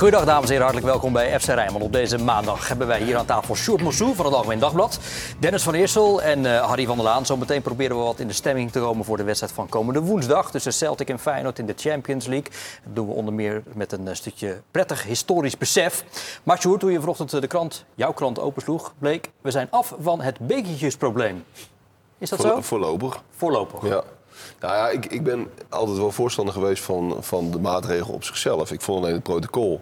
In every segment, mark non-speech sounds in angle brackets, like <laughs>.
Goedendag dames en heren, hartelijk welkom bij FC Rijnmond. Op deze maandag hebben wij hier aan tafel Sjoerd Mossou van het Algemeen Dagblad, Dennis van Eersel en uh, Harry van der Laan. Zometeen proberen we wat in de stemming te komen voor de wedstrijd van komende woensdag tussen Celtic en Feyenoord in de Champions League. Dat doen we onder meer met een uh, stukje prettig historisch besef. Maar Sjoerd, toen je vanochtend de krant, jouw krant opensloeg, bleek we zijn af van het bekertjesprobleem. Is dat zo? Voorlopig. Voorlopig. Ja. Nou ja, ik, ik ben altijd wel voorstander geweest van, van de maatregel op zichzelf. Ik vond alleen het protocol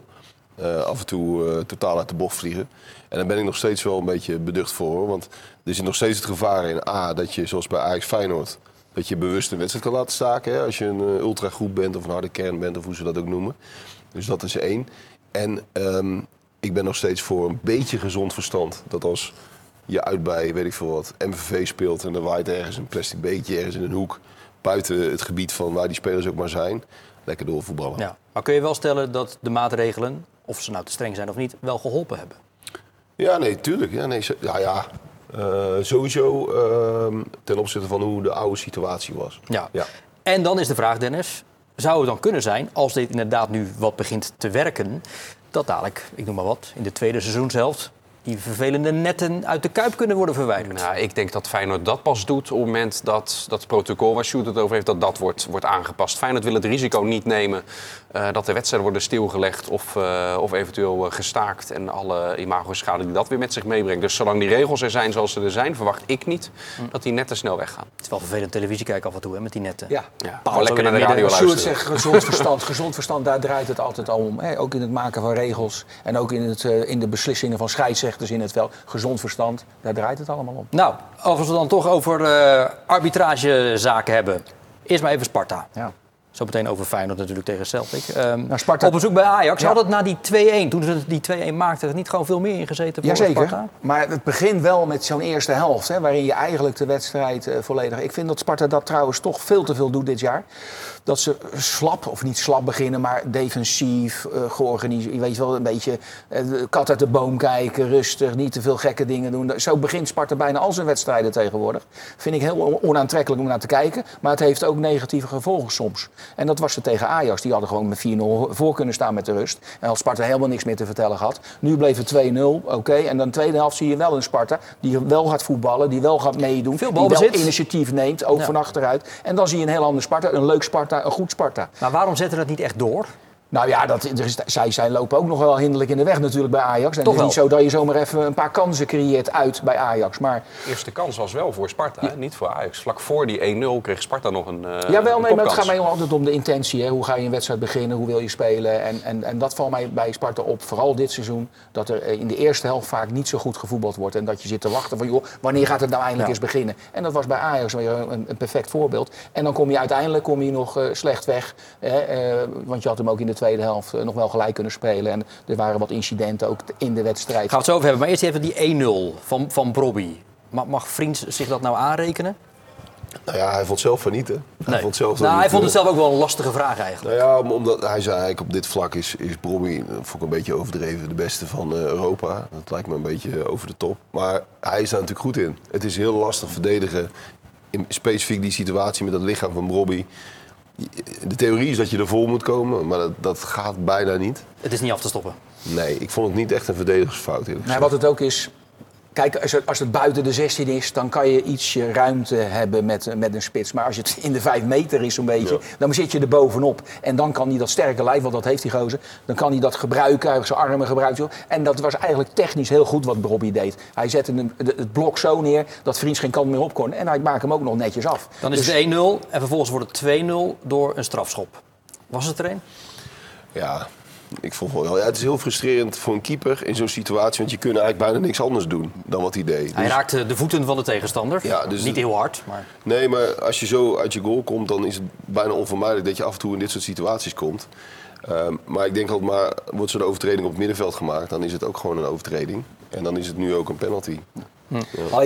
eh, af en toe eh, totaal uit de bocht vliegen. En daar ben ik nog steeds wel een beetje beducht voor. Want er zit nog steeds het gevaar in A, dat je zoals bij Ajax Feyenoord... dat je bewust een wedstrijd kan laten staken. Hè, als je een eh, ultragroep bent of een harde kern bent of hoe ze dat ook noemen. Dus dat is één. En ehm, ik ben nog steeds voor een beetje gezond verstand. Dat als je uit bij, weet ik veel wat, MVV speelt en er waait ergens een plastic beetje ergens in een hoek buiten het gebied van waar die spelers ook maar zijn, lekker doorvoetballen. Ja. Maar kun je wel stellen dat de maatregelen, of ze nou te streng zijn of niet, wel geholpen hebben? Ja, nee, tuurlijk. Ja, nee, ja, ja. Eh, sowieso ehm, ten opzichte van hoe de oude situatie was. Ja. Ja. En dan is de vraag, Dennis, zou het dan kunnen zijn, als dit inderdaad nu wat begint te werken, dat dadelijk, ik noem maar wat, in de tweede seizoenshelft die vervelende netten uit de kuip kunnen worden verwijderd? Nou, ik denk dat Feyenoord dat pas doet op het moment dat dat protocol waar Sjoerd het over heeft, dat dat wordt, wordt aangepast. Feyenoord wil het risico niet nemen eh, dat de wedstrijden worden stilgelegd of, eh, of eventueel eh, gestaakt en alle imago-schade die dat weer met zich meebrengt. Dus zolang die regels er zijn zoals ze er zijn, verwacht ik niet dat die netten snel weggaan. Het is wel vervelend televisie kijken af en toe hè, met die netten. Ja. Ja, lekker naar de midden. radio Sjoerd luisteren. zegt gezond verstand. Gezond verstand, daar draait het altijd al om. Hè? Ook in het maken van regels en ook in, het, eh, in de beslissingen van scheidsrechters in het veld. Gezond verstand, daar draait het allemaal om. Nou, als we het dan toch over eh, arbitragezaken hebben. Eerst maar even Sparta. Ja. Zometeen over Feyenoord natuurlijk tegen Celtic. Ehm, Nou, Sparta- Op bezoek bij Ajax. Ja. Had het na die 2-1, toen ze die 2-1 maakten, er niet gewoon veel meer ingezeten voor Jazeker, Sparta? maar het begint wel met zo'n eerste helft... Hè, waarin je eigenlijk de wedstrijd eh, volledig... Ik vind dat Sparta dat trouwens toch veel te veel doet dit jaar. Dat ze slap, of niet slap beginnen, maar defensief, eh, georganiseerd. Je weet wel, een beetje eh, kat uit de boom kijken, rustig, niet te veel gekke dingen doen. Zo begint Sparta bijna al zijn wedstrijden tegenwoordig. Vind ik heel on- onaantrekkelijk om naar te kijken. Maar het heeft ook negatieve gevolgen soms. En dat was het tegen Ajax. Die hadden gewoon met 4-0 voor kunnen staan met de rust. En als Sparta helemaal niks meer te vertellen had. Nu bleef het 2-0, oké. En dan de tweede helft zie je wel een Sparta die wel gaat voetballen, die wel gaat meedoen. Veel die wel initiatief neemt, ook Ja. van achteruit. En dan zie je een heel ander Sparta, een leuk Sparta, een goed Sparta. Maar waarom zetten dat niet echt door? Nou ja, dat, er is, zij, zij lopen ook nog wel hinderlijk in de weg natuurlijk bij Ajax. En Toch het is niet wel. zo dat je zomaar even een paar kansen creëert uit bij Ajax. Maar De eerste kans was wel voor Sparta, niet voor Ajax. Vlak voor die 1-0 kreeg Sparta nog een. eh, Jawel, een nee, maar het gaat mij altijd om de intentie. Hè. Hoe ga je een wedstrijd beginnen? Hoe wil je spelen? En, en, en dat valt mij bij Sparta op, vooral dit seizoen. Dat er eh, in de eerste helft vaak niet zo goed gevoetbald wordt. En dat je zit te wachten van, joh, wanneer gaat het nou eindelijk Ja. eens beginnen? En dat was bij Ajax weer een, een perfect voorbeeld. En dan kom je uiteindelijk kom je nog eh, slecht weg. Hè, eh, want je had hem ook in de tweede helft eh, nog wel gelijk kunnen spelen. En er waren wat incidenten ook in de wedstrijd. Gaan we het zo over hebben. Maar eerst even die 1-0 van, van Brobby. Mag, mag Vriends zich dat nou aanrekenen? Nou ja, hij vond zelf van niet, hè? Hij vond zelf nou, hij vond het eh, zelf ook wel een lastige vraag eigenlijk. Nou ja, om- omdat hij zei eigenlijk op dit vlak is, is Brobby, dat vond ik een beetje overdreven, de beste van eh, Europa. Dat lijkt me een beetje over de top. Maar hij is daar natuurlijk goed in. Het is heel lastig verdedigen, in specifiek die situatie met het lichaam van Brobby. De theorie is dat je er vol moet komen, maar dat, dat gaat bijna niet. Het is niet af te stoppen. Nee, ik vond het niet echt een verdedigersfout. eerlijk Nou, wat het ook is. Kijk, als het, als het buiten de 16 is, dan kan je ietsje ruimte hebben met, met een spits. Maar als het in de 5 meter is, zo'n beetje, Ja. dan zit je er bovenop. En dan kan hij dat sterke lijf, want dat heeft die gozer, dan kan hij dat gebruiken, hij zijn armen gebruiken. En dat was eigenlijk technisch heel goed wat Bobby deed. Hij zette hem, het blok zo neer dat Vriends geen kant meer op kon. En hij maakte hem ook nog netjes af. Dan is Dus- het 1-0 en vervolgens wordt het 2-0 door een strafschop. Was het er een? Ja, ik vond wel. Ja, het is heel frustrerend voor een keeper in zo'n situatie, want je kunt eigenlijk bijna niks anders doen dan wat hij deed. Hij Dus- raakte de voeten van de tegenstander. Ja, dus- niet heel hard, maar... Nee, maar als je zo uit je goal komt, dan is het bijna onvermijdelijk dat je af en toe in dit soort situaties komt. Ehm, maar ik denk altijd maar, wordt zo'n overtreding op het middenveld gemaakt, dan is het ook gewoon een overtreding. En dan is het nu ook een penalty. Ik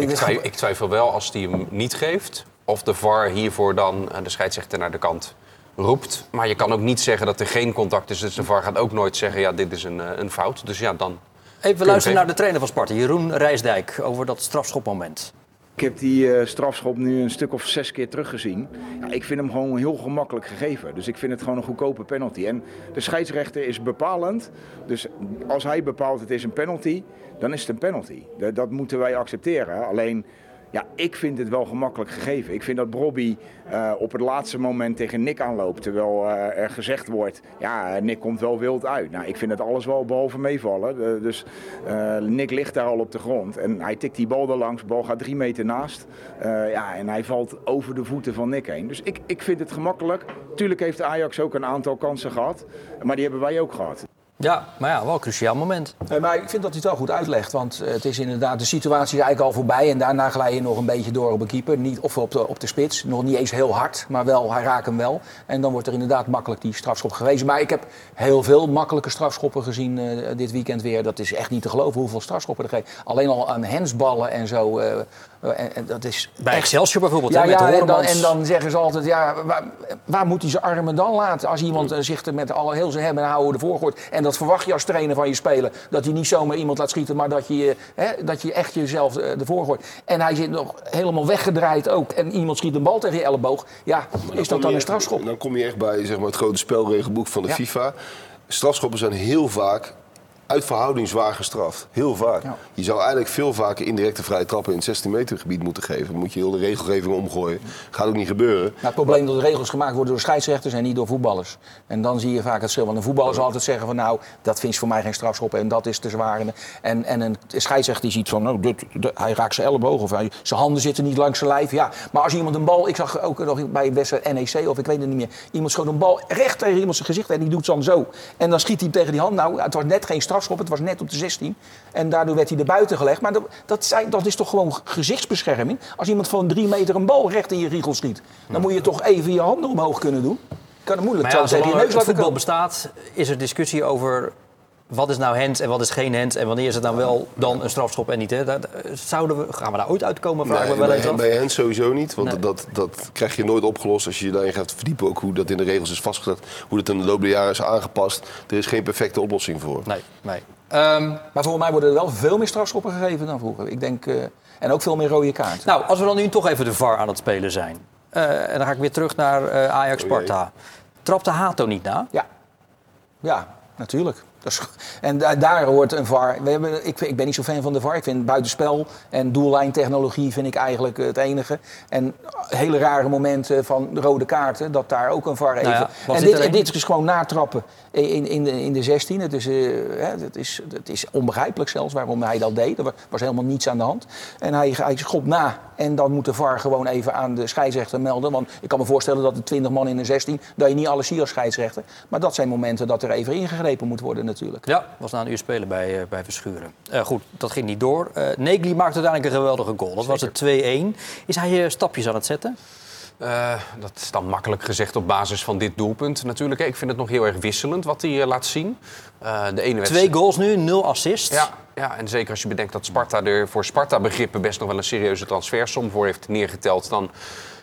dit- twijfel, ik twijfel wel als hij hem niet geeft. of de VAR hiervoor dan eh, de scheidsrechter naar de kant roept. Maar je kan ook niet zeggen dat er geen contact is. Dus de VAR gaat ook nooit zeggen, ja, dit is een, eh, een fout. Dus ja, dan... Even luisteren naar de trainer van Sparta, Jeroen Rijsdijk, over dat strafschopmoment. Ik heb die eh, strafschop nu een stuk of zes keer teruggezien. Ja, ik vind hem gewoon heel gemakkelijk gegeven. Dus ik vind het gewoon een goedkope penalty. En de scheidsrechter is bepalend. Dus als hij bepaalt het is een penalty, dan is het een penalty. Dat, dat moeten wij accepteren. Alleen, ja, ik vind het wel gemakkelijk gegeven. Ik vind dat Bobby eh, op het laatste moment tegen Nick aanloopt. Terwijl eh, er gezegd wordt, ja, Nick komt wel wild uit. Nou, ik vind het alles wel behalve meevallen. Eh, dus Nick ligt daar al op de grond. En hij tikt die bal er langs. Bal gaat drie meter naast. Ja, en hij valt over de voeten van Nick heen. Dus ik, ik vind het gemakkelijk. Tuurlijk heeft Ajax ook een aantal kansen gehad. Maar die hebben wij ook gehad. Ja, maar ja, wel een cruciaal moment. Nee, maar ik vind dat hij het wel goed uitlegt. Want eh, het is inderdaad, de situatie is eigenlijk al voorbij. En daarna glij je nog een beetje door op een keeper. Niet, of op de, op de spits. Nog niet eens heel hard, maar wel, hij raakt hem wel. En dan wordt er inderdaad makkelijk die strafschop gewezen. Maar ik heb heel veel makkelijke strafschoppen gezien eh, dit weekend weer. Dat is echt niet te geloven hoeveel strafschoppen er geven. Alleen al aan hensballen en zo. eh, eh, en, en dat is Bij Excelsior bijvoorbeeld, ja, hè, met de ja, en dan, en dan zeggen ze altijd, ja, waar, waar moet hij zijn armen dan laten? Als iemand eh, zich er met al heel zijn hebben en houden ervoor gooit. En dat verwacht je als trainer van je speler. Dat hij niet zomaar iemand laat schieten, maar dat je, eh, hè, dat je echt jezelf eh, ervoor gooit. En hij zit nog helemaal weggedraaid ook. En iemand schiet een bal tegen je elleboog. Ja, is dat dan een strafschop? Dan kom je echt bij zeg maar, het grote spelregelboek van de Ja. FIFA. Strafschoppen zijn heel vaak uit verhouding zwaar gestraft. Heel vaak. Ja. Je zou eigenlijk veel vaker indirecte vrije trappen in het 16 meter gebied moeten geven. Dan moet je heel de regelgeving omgooien. Gaat ook niet gebeuren. Nou, het probleem dat de regels gemaakt worden door scheidsrechters en niet door voetballers. En dan zie je vaak het verschil. Want een voetballer zal altijd zeggen van nou, dat is voor mij geen strafschop en dat is te zwaar. En, en een scheidsrechter die ziet van nou, dit, dit- hij raakt zijn elleboog of hij, zijn handen zitten niet langs zijn lijf. Ja, maar als iemand een bal, ik zag ook nog bij wedstrijd NEC of ik weet het niet meer. Iemand schoot een bal recht tegen iemand zijn gezicht en die doet dan zo. En dan schiet hij hem tegen die hand. Nou, het was net geen strafschop, het was net op de 16. En daardoor werd hij er buiten gelegd. Maar dat, dat, zijn, dat is toch gewoon gezichtsbescherming. Als iemand van drie meter een bal recht in je riegel schiet, dan moet je toch even je handen omhoog kunnen doen. Kan het moeilijk Maar ja, je zolang neus het voetbal bestaat, is er discussie over wat is nou hands en wat is geen hands. En wanneer is het nou wel dan een strafschop en niet. Hè? Daar- daar- Zouden we, gaan we daar ooit uitkomen? Vragen Nee, we wel bij, eens bij sowieso niet. Want Nee. dat, dat krijg je nooit opgelost als je je daarin gaat verdiepen. Ook hoe dat in de regels is vastgezet. Hoe dat in de loop der jaren is aangepast. Er is geen perfecte oplossing voor. Nee, nee. Ehm, Maar volgens mij worden er wel veel meer strafschoppen gegeven dan vroeger. Ik denk, eh, en ook veel meer rode kaarten. nou, als we dan nu toch even de VAR aan het spelen zijn. Eh, en dan ga ik weer terug naar eh, Ajax-Sparta. Trapte Hato niet na? Ja, ja natuurlijk. En da- daar hoort een VAR. We hebben, ik, ik ben niet zo fan van de VAR. Ik vind buitenspel en doellijntechnologie vind ik eigenlijk het enige. En hele rare momenten van rode kaarten, dat daar ook een VAR even... Nou ja, wat en dit, en dit is gewoon natrappen in, in, de, in de 16. Het is, eh, het, is, het is onbegrijpelijk zelfs waarom hij dat deed. Er wa- was helemaal niets aan de hand. En hij, hij schopt na. En dan moet de VAR gewoon even aan de scheidsrechter melden. Want ik kan me voorstellen dat er 20 man in een 16... dat je niet alles ziet als scheidsrechter. Maar dat zijn momenten dat er even ingegrepen moet worden natuurlijk. Ja, was na een uur spelen bij, eh, bij Verschuren. Eh, goed, dat ging niet door. Eh Negli maakte uiteindelijk een geweldige goal. Dat was het 2-1. Is hij stapjes aan het zetten? Dat is dan makkelijk gezegd op basis van dit doelpunt natuurlijk. Ik vind het nog heel erg wisselend wat hij laat zien. De ene wedstrijd... Twee goals nu, nul assists. Ja, ja, en zeker als je bedenkt dat Sparta er voor Sparta-begrippen best nog wel een serieuze transfersom voor heeft neergeteld, dan,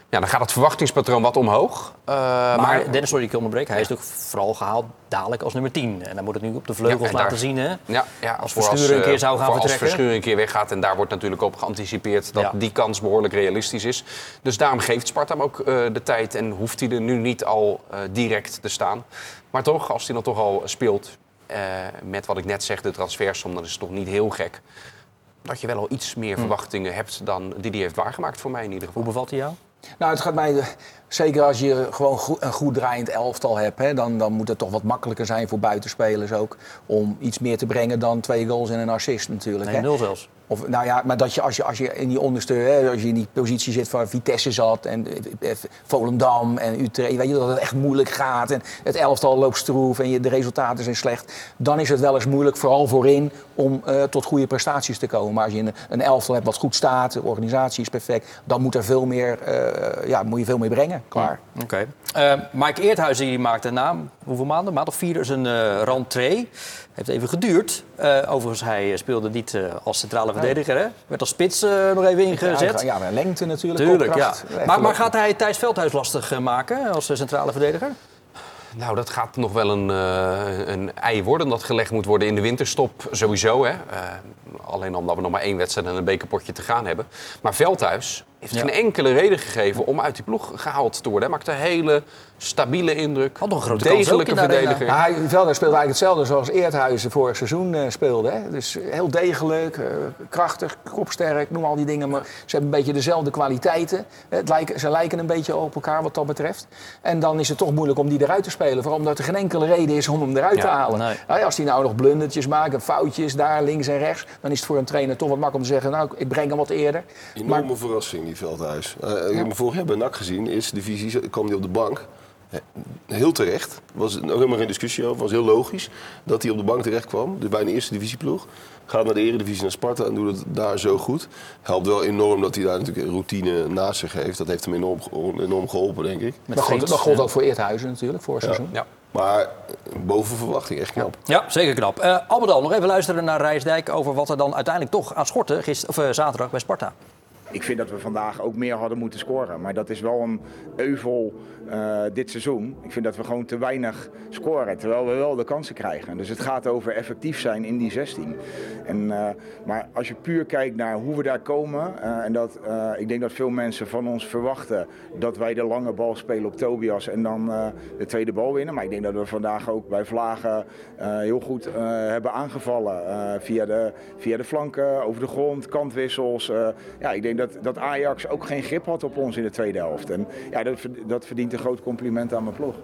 ja, dan gaat het verwachtingspatroon wat omhoog. Eh, Maar, Dennis, sorry, ik onderbreek. Hij is natuurlijk vooral gehaald dadelijk als nummer 10. En dan moet het nu op de vleugels Ja, laten daar- zien. Hè? Ja, ja Als Verschuren een eh, keer zou gaan Als. Verschuren een keer weggaat en daar wordt natuurlijk op geanticipeerd dat die kans behoorlijk realistisch is. Dus daarom geeft Sparta hem ook eh, de tijd en hoeft hij er nu niet al eh, direct te staan. Maar toch, als hij dan toch al speelt eh, met wat ik net zeg, de transfersom, dan is het toch niet heel gek. Dat je wel al iets meer Hm. verwachtingen hebt dan die hij heeft waargemaakt voor mij in ieder geval. Hoe bevalt hij jou? Nou, het gaat mij, eh, zeker als je gewoon een goed draaiend elftal hebt, hè, dan, dan moet het toch wat makkelijker zijn voor buitenspelers ook. Om iets meer te brengen dan twee goals en een assist natuurlijk. Nee, nul zelfs. Of, nou ja, maar dat je als je, als je in die onderste, hè, als je in die positie zit waar Vitesse zat en eh, eh, Volendam en Utrecht, weet je dat het echt moeilijk gaat en het elftal loopt stroef en je, de resultaten zijn slecht, dan is het wel eens moeilijk, vooral voorin, om eh, tot goede prestaties te komen. Maar als je een, een elftal hebt wat goed staat, de organisatie is perfect, dan moet er veel meer, eh, ja, moet je veel meer brengen. Dingen. Klaar. Oké. Eh, Mike Eerthuizen die maakte na hoeveel maanden? Een maand of vier dus een eh rentree. Heeft even geduurd. Eh, overigens, hij speelde niet eh, als centrale verdediger. Hè? Werd als spits eh, nog even ingezet. Ja, maar lengte natuurlijk. Tuurlijk, ja. Maar, maar gaat hij Thijs Veldhuis lastig maken als centrale verdediger? Nou, dat gaat nog wel een, eh, een ei worden dat gelegd moet worden in de winterstop sowieso. Hè. Alleen omdat we nog maar één wedstrijd en een bekerpotje te gaan hebben. Maar Veldhuis heeft Ja. geen enkele reden gegeven om uit die ploeg gehaald te worden. Hij maakte een hele stabiele indruk. Had nog een grote kans ook degelijke in de arena. verdediger. Ja, hij, Velder speelde eigenlijk hetzelfde zoals Eerthuizen vorig seizoen eh, speelde. Hè? Dus heel degelijk, eh, krachtig, kopsterk, noem al die dingen. Maar ze hebben een beetje dezelfde kwaliteiten. Het lijken, ze lijken een beetje op elkaar wat dat betreft. En dan is het toch moeilijk om die eruit te spelen. Vooral omdat er geen enkele reden is om hem eruit te halen. nee. Nou ja, als hij nou nog blundertjes maakt, en foutjes daar links en rechts... dan is het voor een trainer toch wat makkelijk om te zeggen... nou, ik breng hem wat eerder. Enorme verrassing, die Veldhuis. Eh, ik heb hem vorig jaar bij NAC gezien. Eerste divisie kwam hij op de bank. Eh, Heel terecht. Was ook helemaal geen discussie over. Was heel logisch dat hij op de bank terecht kwam. Dus bij een eerste divisieploeg. Gaat naar de eredivisie naar Sparta en doet het daar zo goed. Helpt wel enorm dat hij daar natuurlijk een routine naast zich heeft. Dat heeft hem enorm, enorm geholpen, denk ik. Met Dat gold, dat ook voor Eerthuizen natuurlijk, vorig seizoen. Ja. Maar boven verwachting, echt knap. Ja, zeker knap. Al, nog even luisteren naar Rijsdijk over wat er dan uiteindelijk toch aan schortte gister, of, eh, zaterdag bij Sparta. Ik vind dat we vandaag ook meer hadden moeten scoren. Maar dat is wel een euvel eh, dit seizoen. Ik vind dat we gewoon te weinig scoren. Terwijl we wel de kansen krijgen. Dus het gaat over effectief zijn in die 16. En, eh, maar als je puur kijkt naar hoe we daar komen. eh, en dat, ik denk dat veel mensen van ons verwachten dat wij de lange bal spelen op Tobias. En dan de tweede bal winnen. Maar ik denk dat we vandaag ook bij Vlagen heel goed hebben aangevallen. via, de, via de flanken, over de grond, kantwissels. ja, ik denk dat, dat Ajax ook geen grip had op ons in de tweede helft. En ja, dat, dat verdient een groot compliment aan mijn ploeg.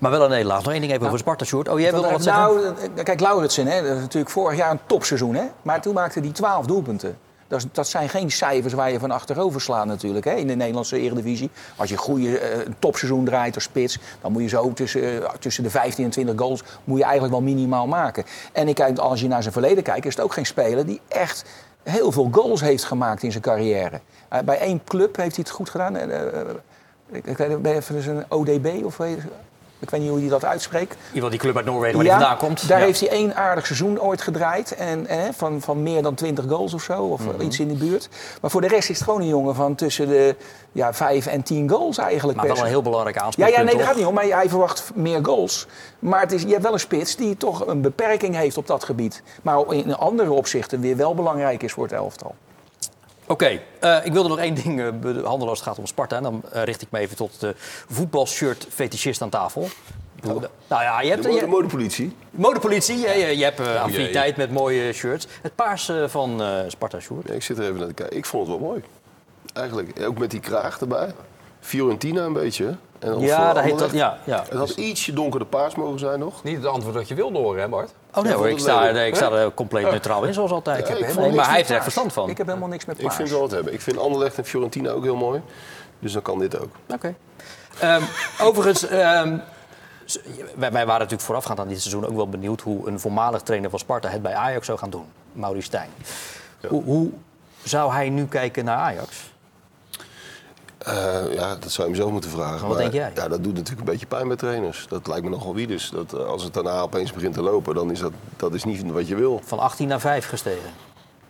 Maar wel een nederlaag. Nog één ding even over Sparta, Sjoerd. Oh, jij wilde wat zeggen? Nou, eh, kijk, Lauritsen, hè, dat is natuurlijk vorig jaar een topseizoen. Hè? Maar toen maakte hij 12 doelpunten. Dat, is- dat zijn geen cijfers waar je van achterover slaat natuurlijk hè, in de Nederlandse Eredivisie. Als je een goede eh, een topseizoen draait als spits, dan moet je zo tussen, eh, tussen de 15 en 20 goals moet je eigenlijk wel minimaal maken. En ik kijk, als je naar zijn verleden kijkt, is het ook geen speler die echt heel veel goals heeft gemaakt in zijn carrière. Eh, bij één club heeft hij het goed gedaan. eh, eh, ik, weet even een ODB of weet- ik weet niet hoe hij dat uitspreekt. Iemand die club uit Noorwegen waar hij vandaan komt. Daar Ja. heeft hij één aardig seizoen ooit gedraaid. En, van, van meer dan 20 goals of zo. Of Mhm. iets in de buurt. Maar voor de rest is het gewoon een jongen van tussen de ja, 5 en 10 goals eigenlijk. Maar wel een heel belangrijk ja, aanspreekpunt, ja, nee, dat gaat niet om. Maar hij verwacht meer goals. Maar het is, je hebt wel een spits die toch een beperking heeft op dat gebied. Maar in andere opzichten weer wel belangrijk is voor het elftal. Oké, eh, ik wilde nog één ding eh, behandelen als het gaat om Sparta. En dan eh, richt ik me even tot de voetbalshirt-fetischist aan tafel. Bedoel, de- Nou ja, je hebt... De, mode- je- modepolitie. modepolitie, je, je, je hebt affiniteit met mooie shirts. Het paars van Sparta, Sjoerd. Ja, ik zit er even naar te kijken. Ik vond het wel mooi. Eigenlijk. Ook met die kraag erbij. Fiorentina een beetje. En Ja, dat heet dat. Ja, ja. Het had ietsje donkerder paars mogen zijn nog. Niet het antwoord dat je wilde horen, hè Bart? Oh nee hoor, ik het sta, ik sta er compleet neutraal in, zoals altijd. Ik heb Nee, helemaal maar niks hij heeft er met echt paars. verstand van. Ik heb helemaal niks met Ik paars. vind wel wat hebben. Ik vind Anderlecht en Fiorentina ook heel mooi. Dus dan kan dit ook. Oké. Ehm, overigens, ehm, wij waren natuurlijk voorafgaand aan dit seizoen ook wel benieuwd hoe een voormalig trainer van Sparta het bij Ajax zou gaan doen, Maurice Stijn. Hoe, hoe zou hij nu kijken naar Ajax? Eh, ja, dat zou je hem zelf moeten vragen. wat denk jij? Ja, dat doet natuurlijk een beetje pijn bij trainers. Dat lijkt me nogal wie dus. Dat, eh, als het daarna opeens begint te lopen, dan is dat, dat is niet wat je wil. Van 18 naar 5 gestegen.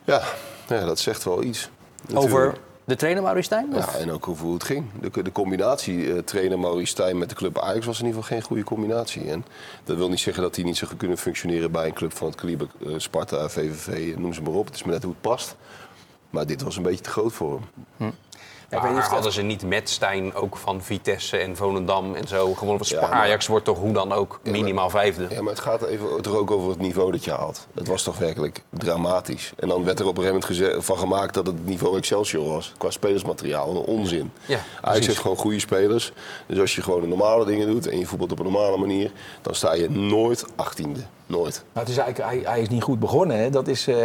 Ja, ja dat zegt wel iets. Over de trainer Maurice Stijn? Ja, en ook over hoe het ging. De, de combinatie eh, trainer Maurice Stijn met de club Ajax was in ieder geval geen goede combinatie. En dat wil niet zeggen dat hij niet zou kunnen functioneren bij een club van het kaliber Sparta, VVV, noem ze maar op. Het is maar net hoe het past. Maar dit was een beetje te groot voor hem. Ja, maar hadden ze niet met Stijn ook van Vitesse en Volendam en zo gewonnen? Want Ja, maar- Ajax wordt toch hoe dan ook minimaal vijfde? Ja, maar het gaat even, toch ook over het niveau dat je haalt. Het was toch werkelijk dramatisch. En dan werd er op een gegeven moment van gemaakt dat het niveau Excelsior was. Qua spelersmateriaal, een onzin. Ja, Ajax precies. heeft gewoon goede spelers. Dus als je gewoon de normale dingen doet en je voetbalt op een normale manier... dan sta je nooit achttiende. Nooit. Het is eigenlijk, hij, hij is niet goed begonnen. Hè. Dat is, eh,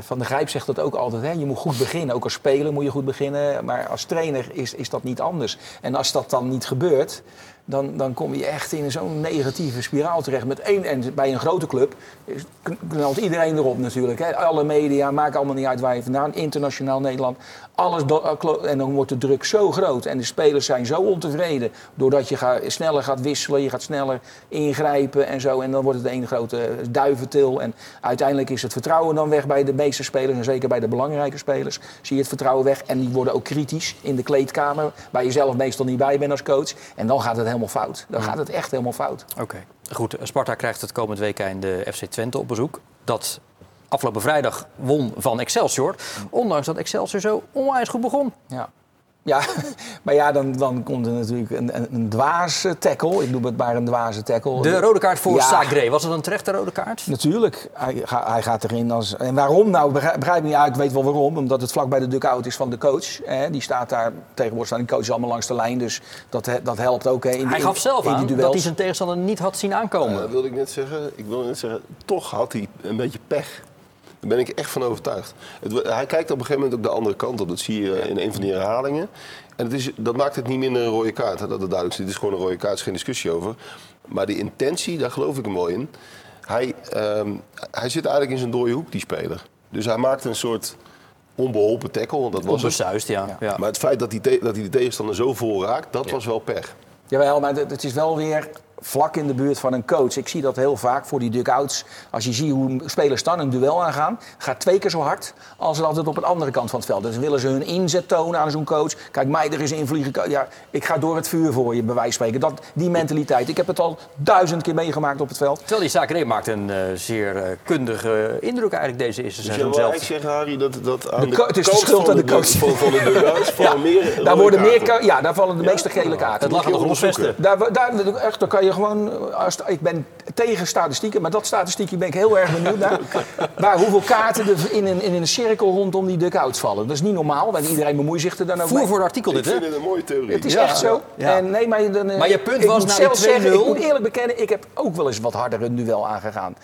Van der Grijp zegt dat ook altijd. Hè. Je moet goed beginnen. Ook als speler moet je goed beginnen. Maar als trainer is, is dat niet anders. En als dat dan niet gebeurt, dan, dan kom je echt in zo'n negatieve spiraal terecht. Met één, en bij een grote club knalt iedereen erop natuurlijk. Hè. Alle media, maakt allemaal niet uit waar je vandaan. Internationaal Nederland. Alles, eh, en dan wordt de druk zo groot. En de spelers zijn zo ontevreden. Doordat je sneller gaat wisselen, je gaat sneller ingrijpen en zo. En dan wordt het een grote duiventil. En uiteindelijk is het vertrouwen dan weg bij de meeste spelers. En zeker bij de belangrijke spelers zie je het vertrouwen weg. En die worden ook kritisch in de kleedkamer. Waar je zelf meestal niet bij bent als coach. En dan gaat het helemaal fout. Dan gaat het echt helemaal fout. Oké, goed. Sparta krijgt het komend weekend de FC Twente op bezoek. Dat afgelopen vrijdag won van Excelsior. Ondanks dat Excelsior zo onwijs goed begon. Ja. Ja, <laughs> maar ja, dan, dan komt er natuurlijk een, een, een dwaze tackle. Ik noem het maar een dwaze tackle. De rode kaart voor Ja. Sagre. Was het een terechte rode kaart? Natuurlijk, hij, ga- hij gaat erin als... En waarom nou? Begrijp, ik niet uit. Ik weet wel waarom. Omdat het vlak bij de dugout is van de coach. Hè. Die staat daar, tegenwoordig staan die coaches allemaal langs de lijn. Dus dat, dat helpt ook hè, in, Hij in- gaf zelf in aan die dat hij zijn tegenstander niet had zien aankomen. Dat wilde ik net zeggen. Ik wilde net zeggen, toch had hij een beetje pech. Daar ben ik echt van overtuigd. Het, hij kijkt op een gegeven moment ook de andere kant op. Dat zie je in een van die herhalingen. En het is, dat maakt het niet minder een rode kaart. Hè, dat het duidelijk is. Het is gewoon een rode kaart, er is geen discussie over. Maar die intentie, daar geloof ik hem wel in. Hij, ehm, hij zit eigenlijk in zijn dode hoek, die speler. Dus hij maakt een soort onbeholpen tackle. want Dat was. Onbesuist, ja. ja. Maar het feit dat hij, te- dat hij de tegenstander zo vol raakt, dat was wel pech. Jawel, maar het is wel weer vlak in de buurt van een coach. Ik zie dat heel vaak voor die dugouts. Als je ziet hoe spelers dan een duel aangaan, gaat twee keer zo hard als dat het op de andere kant van het veld. Dus willen ze hun inzet tonen aan zo'n coach. Kijk, mij er is invliegen. Ja, ik ga door het vuur voor je, bij wijze van spreken. Dat, die mentaliteit. Ik heb het al duizend keer meegemaakt op het veld. Terwijl die Sagre maakt een eh, zeer eh, kundige indruk eigenlijk deze eerste je seizoen wil zelf. eigenlijk zeggen, Harry, dat, dat aan De de, co- het is de schuld aan de de coach. Van, van de dugouts <laughs> vallen meer Daar worden meer, ja, daar vallen de meeste gele kaarten. Het lag aan de grondvesten. Daar, daar, echt, daar kan je gewoon, als, ik ben tegen statistieken, maar dat statistiekje ben ik heel erg benieuwd naar. <laughs> Maar hoeveel kaarten er in een, in een cirkel rondom die duckouts vallen. Dat is niet normaal, want iedereen bemoeit zich er dan ook Voer mee. voor het artikel Ik dit, vind hè? het een mooie theorie. Het is Ja, echt zo. ja. En nee, maar, dan, eh, Maar je punt ik was zeggen, 2-0. Ik moet eerlijk bekennen, ik heb ook wel eens wat harder een duel aangegaan.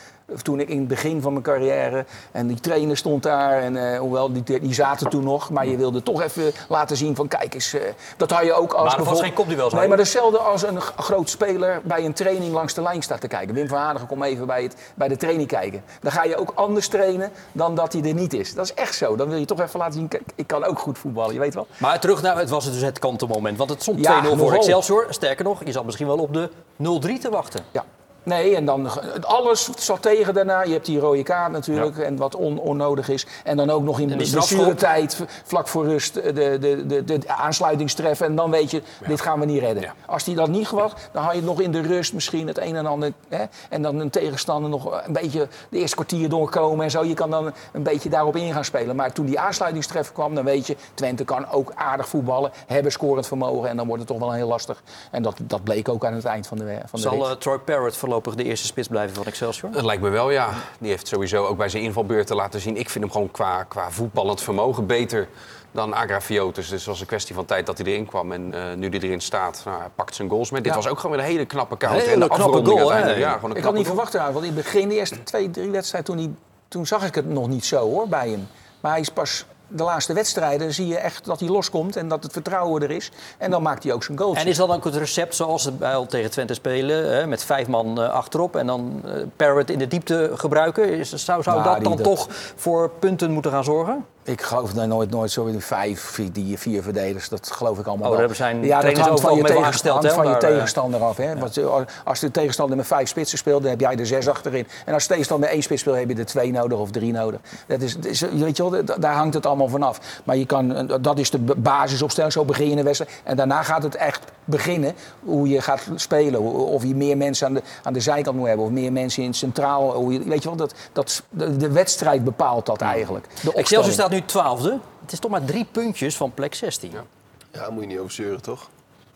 Toen ik in het begin van mijn carrière en die trainer stond daar. En eh, hoewel die, die zaten toen nog, maar je wilde toch even laten zien van kijk eens. eh, dat had je ook als Maar was geen kopduel, Nee, maar hetzelfde als een groot speler bij een training langs de lijn staat te kijken. Wim van Hanegem, kom even bij, het, bij de training kijken. Dan ga je ook anders trainen dan dat hij er niet is. Dat is echt zo. Dan wil je toch even laten zien, kijk, ik kan ook goed voetballen. Je weet wel. Maar terug naar, het was dus het kantelmoment. Want het stond 2-0 Ja, voor. Excelsior. Sterker nog, je zat misschien wel op de 0-3 te wachten. Ja. Nee, en dan alles zat tegen daarna. Je hebt die rode kaart natuurlijk en wat on, onnodig is. En dan ook nog in de blessuretijd, v- vlak voor rust, de, de, de, de aansluitingstref. En dan weet je, dit gaan we niet redden. Ja. Als die dat niet was, dan had je nog in de rust misschien het een en ander. Hè? En dan een tegenstander nog een beetje de eerste kwartier doorkomen en zo. Je kan dan een beetje daarop in gaan spelen. Maar toen die aansluitingstref kwam, dan weet je, Twente kan ook aardig voetballen. Hebben scorend vermogen en dan wordt het toch wel heel lastig. En dat, dat bleek ook aan het eind van de, van de Zal rit. eh, Troy Parrott voorlopig de eerste spits blijven van Excelsior? Dat lijkt me wel, ja. Die heeft sowieso ook bij zijn invalbeurten laten zien. Ik vind hem gewoon qua, qua voetballend vermogen beter dan Agrafiotus. Dus het was een kwestie van tijd dat hij erin kwam. En eh, nu hij erin staat, nou, hij pakt zijn goals mee. Dit Ja. was ook gewoon weer een hele knappe. Hele en de knappe goal, hè? Ja, gewoon een Ik had niet goal. verwacht want in het begin, de eerste twee, drie wedstrijden, toen, hij, toen zag ik het nog niet zo hoor, bij hem. Maar hij is pas de laatste wedstrijden, zie je echt dat hij loskomt en dat het vertrouwen er is. En dan maakt hij ook zijn goals. En is dat dan ook het recept zoals ze bij al tegen Twente spelen? Hè, met vijf man eh, achterop en dan eh, Parrott in de diepte gebruiken? Is, zou zou Nou, dat dan dat- toch voor punten moeten gaan zorgen? Ik geloof daar nooit, nooit zo in vijf, vier, die vier verdedigers. Dat geloof ik allemaal Oh, daar zijn ja, dat hangt van je, mee tegen- aangesteld, hangt hè, van je daar, eh, tegenstander af. Hè? Want, eh, als de tegenstander met vijf spitsen speelt, dan heb jij er zes achterin. En als de tegenstander met één spits speelt, heb je er twee nodig of drie nodig. Dat is, dat is- weet je wel, da- daar hangt het allemaal vanaf. Maar je kan, eh, dat is de basisopstelling, zo begin je een wedstrijd. En daarna gaat het echt beginnen hoe je gaat spelen. Of je meer mensen aan de, aan de zijkant moet hebben, of meer mensen in het centraal. Hoe je, weet je wel, dat, dat, de, de wedstrijd bepaalt dat eigenlijk. De Excelsior opstelling. staat nu twaalfde. Het is toch maar drie puntjes van plek 16. Ja. Ja, moet je niet over zeuren, toch?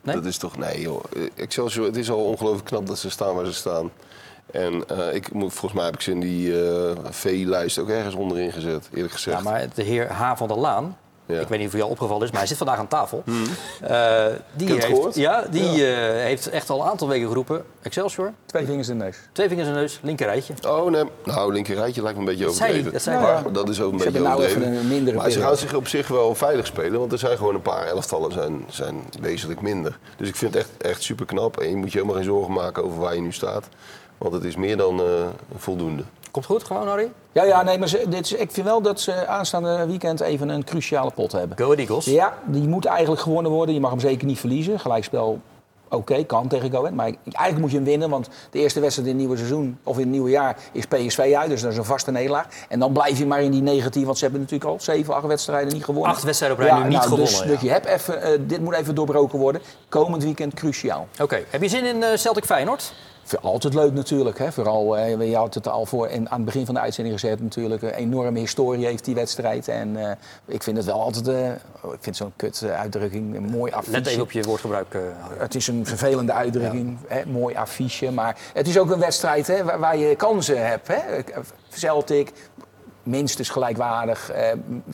Nee? Dat is toch, nee joh. Eh, Excelsior, het is al ongelooflijk knap dat ze staan waar ze staan. En eh, ik moet, volgens mij heb ik ze in die eh VI-lijst ook ergens onderin gezet, eerlijk gezegd. Ja, maar de heer H. van der Laan Ik weet niet of hij al opgevallen is, maar hij zit vandaag aan tafel. Uh, die het heeft, gehoord? ja, die eh, heeft echt al een aantal weken geroepen. Excelsior, Twee vingers in de neus. twee vingers in de neus, linker rijtje. Oh nee, nou linker rijtje lijkt me een beetje Dat zei overdreven. dat zei maar hij. dat is ook een Ze beetje nou even overdreven. een mindere maar ze gaan zich op zich wel veilig spelen, want er zijn gewoon een paar elftallen zijn, zijn wezenlijk minder. Dus ik vind het echt, echt super knap en je moet je helemaal geen zorgen maken over waar je nu staat. Want het is meer dan eh, voldoende. Komt goed gewoon, Harry? Ja, ja, nee, maar ze, dit is, ik vind wel dat ze aanstaande weekend even een cruciale pot hebben. Go Ahead Eagles. Ja, die moet eigenlijk gewonnen worden. Je mag hem zeker niet verliezen. Gelijkspel, oké, kan tegen Go Ahead. Maar eigenlijk moet je hem winnen, want de eerste wedstrijd in het nieuwe seizoen of in het nieuwe jaar is PSV uit. Dus dat is een vaste nederlaag. En dan blijf je maar in die negatief, want ze hebben natuurlijk al zeven, acht wedstrijden niet gewonnen. Acht wedstrijden op rij nu niet nou, gewonnen, Dus, ja. dus je hebt even, eh, dit moet even doorbroken worden. Komend weekend cruciaal. Oké, heb je zin in eh, Celtic Feyenoord? Altijd leuk natuurlijk. Hè? Vooral, eh, je had het al voor in, aan het begin van de uitzending gezet natuurlijk. Een enorme historie heeft die wedstrijd. En eh, ik vind het wel altijd... eh, ik vind zo'n kut uitdrukking een mooi affiche. Let even op je woordgebruik. Het is een vervelende uitdrukking, hè? mooi affiche. Maar het is ook een wedstrijd hè, waar, waar je kansen hebt. Hè? Celtic, minstens gelijkwaardig. Eh,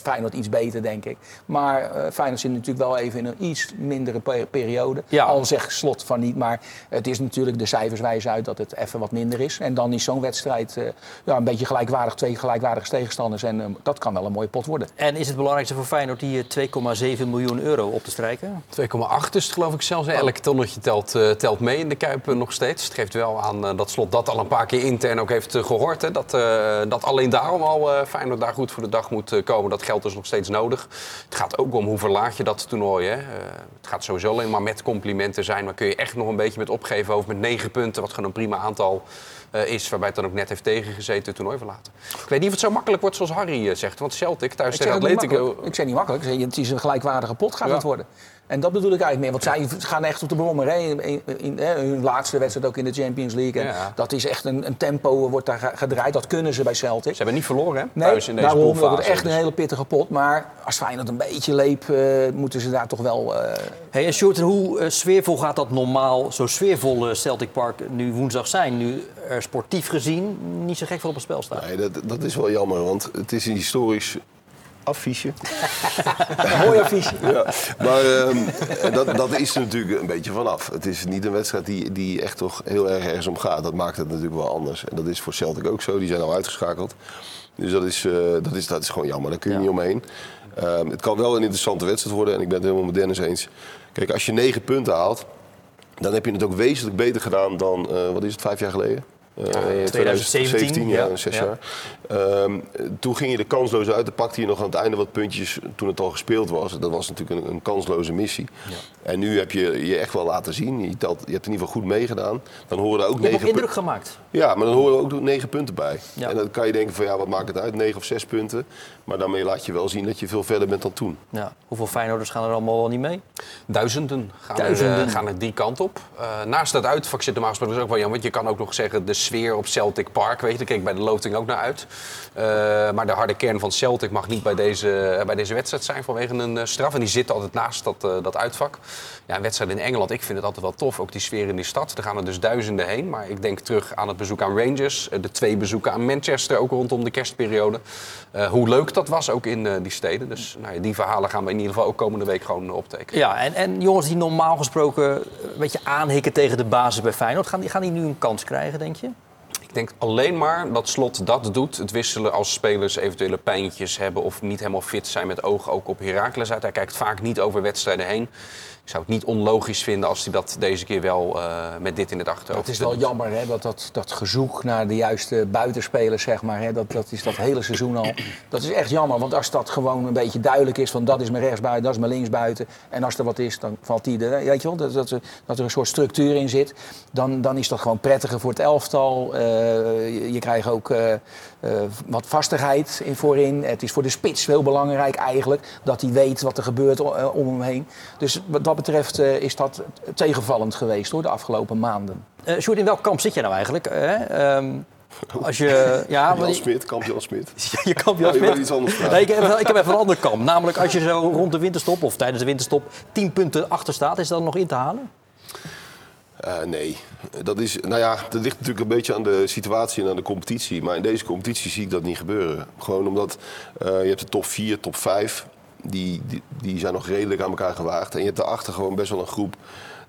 Feyenoord iets beter, denk ik. Maar eh Feyenoord zit natuurlijk wel even in een iets mindere pe- periode. Ja. Al zegt Slot van niet, maar het is natuurlijk... de cijfers wijzen uit dat het even wat minder is. En dan is zo'n wedstrijd eh, ja, een beetje gelijkwaardig. Twee gelijkwaardige tegenstanders. En eh, dat kan wel een mooie pot worden. En is het belangrijkste voor Feyenoord die eh, 2,7 miljoen euro op te strijken? 2,8 is het geloof ik zelfs. Elk tonnetje telt, eh, telt mee in de Kuip eh, nog steeds. Het geeft wel aan eh, dat Slot dat al een paar keer intern ook heeft eh, gehoord. Hè. Dat, eh, dat alleen daarom al eh Feyenoord daar goed voor de dag moet eh, komen. Dat geld is nog steeds nodig. Het gaat ook om hoe verlaag je dat toernooi. Hè. Eh, het gaat sowieso alleen maar met complimenten zijn. Maar kun je echt nog een beetje met opgeven over met negen punten. Wat gewoon een prima aantal is. Waarbij het dan ook net heeft tegengezeten het toernooi verlaten. Ik weet niet of het zo makkelijk wordt zoals Harry zegt. Want Celtic thuis tegen Atletico... ik zeg niet makkelijk. Het is een gelijkwaardige pot gaat Ja. het worden. En dat bedoel ik eigenlijk meer. Want zij gaan echt op de brommer. Hè. In, in, hè, hun laatste wedstrijd ook in de Champions League. En Ja. Dat is echt een, een tempo wordt daar ge- gedraaid. Dat kunnen ze bij Celtic. Ze hebben niet verloren hè? Nee, thuis in deze daarom poolfase. wordt het echt Dus- een hele pittige pot. Maar als Feyenoord een beetje leep, eh, moeten ze daar toch wel... eh, Hey, en Sjoerd, hoe eh, sfeervol gaat dat normaal, zo sfeervol Celtic Park nu woensdag zijn? Nu er sportief gezien niet zo gek veel op het spel staat. Nee, dat, dat is wel jammer, want het is een historisch affiche. <laughs> mooi affiche. Ja, maar ehm, dat, dat is er natuurlijk een beetje vanaf. Het is niet een wedstrijd die, die echt toch heel erg ergens om gaat. Dat maakt het natuurlijk wel anders. En dat is voor Celtic ook zo. Die zijn al uitgeschakeld. Dus dat is, eh, dat is, dat is gewoon jammer. Daar kun je Ja. niet omheen. Ehm, het kan wel een interessante wedstrijd worden. En ik ben het helemaal met Dennis eens. Kijk, als je negen punten haalt... dan heb je het ook wezenlijk beter gedaan dan, eh, wat is het, vijf jaar geleden? Eh, 2017, ja, ja. zes Ja. jaar. Ehm, toen ging je de kansloze uit. Dan pakte je nog aan het einde wat puntjes toen het al gespeeld was. Dat was natuurlijk een, een kansloze missie. En nu heb je je echt wel laten zien. Je, telt, je hebt in ieder geval goed meegedaan. Dan horen er ook Je negen indruk punten. gemaakt. Ja, maar dan horen er ook negen punten bij. Ja. En dan kan je denken van ja, wat maakt het uit? Negen of zes punten. Maar daarmee laat je wel zien dat je veel verder bent dan toen. Ja. Hoeveel Feyenoorders gaan er allemaal wel niet mee? Duizenden gaan, Duizenden. Er, eh, gaan er die kant op. Eh, naast dat uitvak zit normaal gesproken dus ook wel jammer. Want je kan ook nog zeggen de sfeer op Celtic Park. Weet je, daar keek ik bij de loting ook naar uit. Eh, maar de harde kern van Celtic mag niet bij deze, eh, bij deze wedstrijd zijn vanwege een eh, straf. En die zit altijd naast dat, dat uitvak. Ja, een wedstrijd in Engeland, ik vind het altijd wel tof. Ook die sfeer in die stad. Er gaan er dus duizenden heen. Maar ik denk terug aan het bezoek aan Rangers. de twee bezoeken aan Manchester, ook rondom de kerstperiode. Hoe leuk dat was ook in die steden. Dus nou ja, die verhalen gaan we in ieder geval ook komende week gewoon optekenen. Ja, en, en jongens die normaal gesproken een beetje aanhikken tegen de basis bij Feyenoord, gaan die, gaan die nu een kans krijgen, denk je? Ik denk alleen maar dat Slot dat doet. Het wisselen als spelers eventuele pijntjes hebben of niet helemaal fit zijn met oog ook op Heracles uit. Hij kijkt vaak niet over wedstrijden heen. Ik zou het niet onlogisch vinden als hij dat deze keer wel eh, met dit in het achterhoofd Het is wel doet. jammer hè, dat, dat dat gezoek naar de juiste buitenspelers, zeg maar, hè, dat, dat is dat hele seizoen al. Dat is echt jammer, want als dat gewoon een beetje duidelijk is van dat is mijn rechtsbuiten, dat is mijn linksbuiten. En als er wat is, dan valt die er. Weet je wel, dat, dat, er- dat er een soort structuur in zit. Dan, dan is dat gewoon prettiger voor het elftal. Eh, je, je krijgt ook eh, eh, wat vastigheid in voorin. Het is voor de spits heel belangrijk eigenlijk dat hij weet wat er gebeurt eh, om hem heen. Dus wat dat betreft eh, is dat tegenvallend geweest hoor, de afgelopen maanden. Eh Sjoerd, in welk kamp zit jij nou eigenlijk? Hè? Ehm, <laughs> als je... Ja, Jan Smit, kamp Jan Smit. <laughs> je kamp Jan Ja, je Smit. iets anders. Nee, ik, heb, ik heb even een andere kamp. Namelijk als je zo rond de winterstop of tijdens de winterstop 10 punten achter staat, is dat nog in te halen? Eh, nee, dat, is, nou ja, dat ligt natuurlijk een beetje aan de situatie en aan de competitie. Maar in deze competitie zie ik dat niet gebeuren. Gewoon omdat eh, je hebt de top 4, top 5. die, die, die zijn nog redelijk aan elkaar gewaagd. En je hebt daarachter gewoon best wel een groep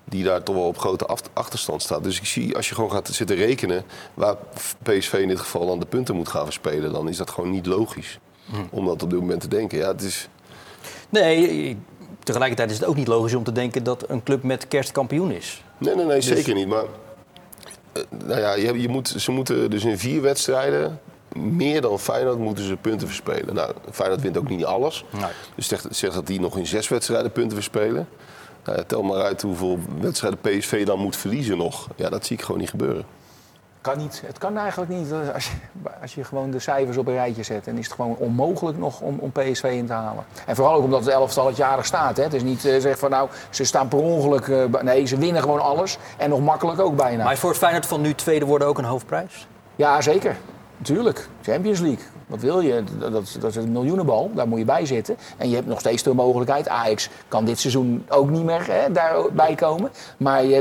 die daar toch wel op grote achterstand staat. Dus ik zie, als je gewoon gaat zitten rekenen waar PSV in dit geval dan de punten moet gaan verspelen, dan is dat gewoon niet logisch. Om dat op dit moment te denken. Ja, het is, Nee, tegelijkertijd is het ook niet logisch om te denken dat een club met kerst kampioen is. Nee, nee, nee, zeker niet. Maar eh, nou ja, je, je moet, ze moeten dus in vier wedstrijden, meer dan Feyenoord, moeten ze punten verspelen. Nou, Feyenoord wint ook niet alles. Nee. Dus zeg, zeg dat die nog in zes wedstrijden punten verspelen. Nou ja, tel maar uit hoeveel wedstrijden PSV dan moet verliezen nog. Ja, dat zie ik gewoon niet gebeuren. Kan niet. Het kan eigenlijk niet. Eh, Als je, als je gewoon de cijfers op een rijtje zet, dan is het gewoon onmogelijk nog om, om PSV in te halen. En vooral ook omdat het elftal het jarig staat. Hè. Het is niet eh, zeg van nou, ze staan per ongeluk. eh, nee, ze winnen gewoon alles. En nog makkelijk ook bijna. Maar is voor het Feyenoord van nu tweede worden ook een hoofdprijs? Ja, zeker. Natuurlijk. Champions League. Wat wil je? Dat, dat, is een miljoenenbal. Daar moet je bij zitten. En je hebt nog steeds de mogelijkheid. Ajax kan dit seizoen ook niet meer hè, daarbij komen. Maar je,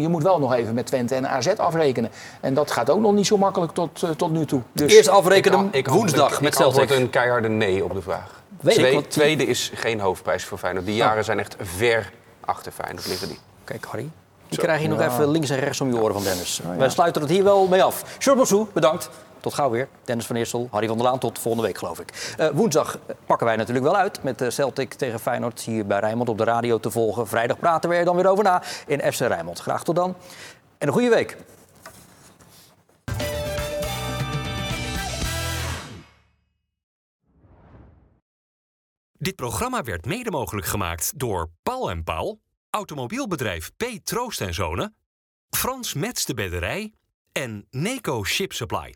je moet wel nog even met Twente en AZ afrekenen. En dat gaat ook nog niet zo makkelijk tot, eh, tot nu toe. Dus Eerst afrekenen Ik woensdag ik met antwoord Celtic. een keiharde nee op de vraag. Weet ik, Twee- die- Tweede is geen hoofdprijs voor Feyenoord. Die jaren zijn echt ver achter Feyenoord liggen die. Kijk, Harry. Die krijg je nog even links en rechts om je oren van Dennis. Wij sluiten het hier wel mee af. Short bedankt. Tot gauw weer. Dennis van Eersel, Harry van der Laan. Tot volgende week, geloof ik. Eh, woensdag pakken wij natuurlijk wel uit met eh, Celtic tegen Feyenoord. Hier bij Rijnmond op de radio te volgen. Vrijdag praten we er dan weer over na in FC Rijnmond. Graag tot dan. En een goede week. Dit programma werd mede mogelijk gemaakt door Paul en Paul, automobielbedrijf P. Troost en Zonen, Frans Mets de Bedderij en Neco Ship Supply.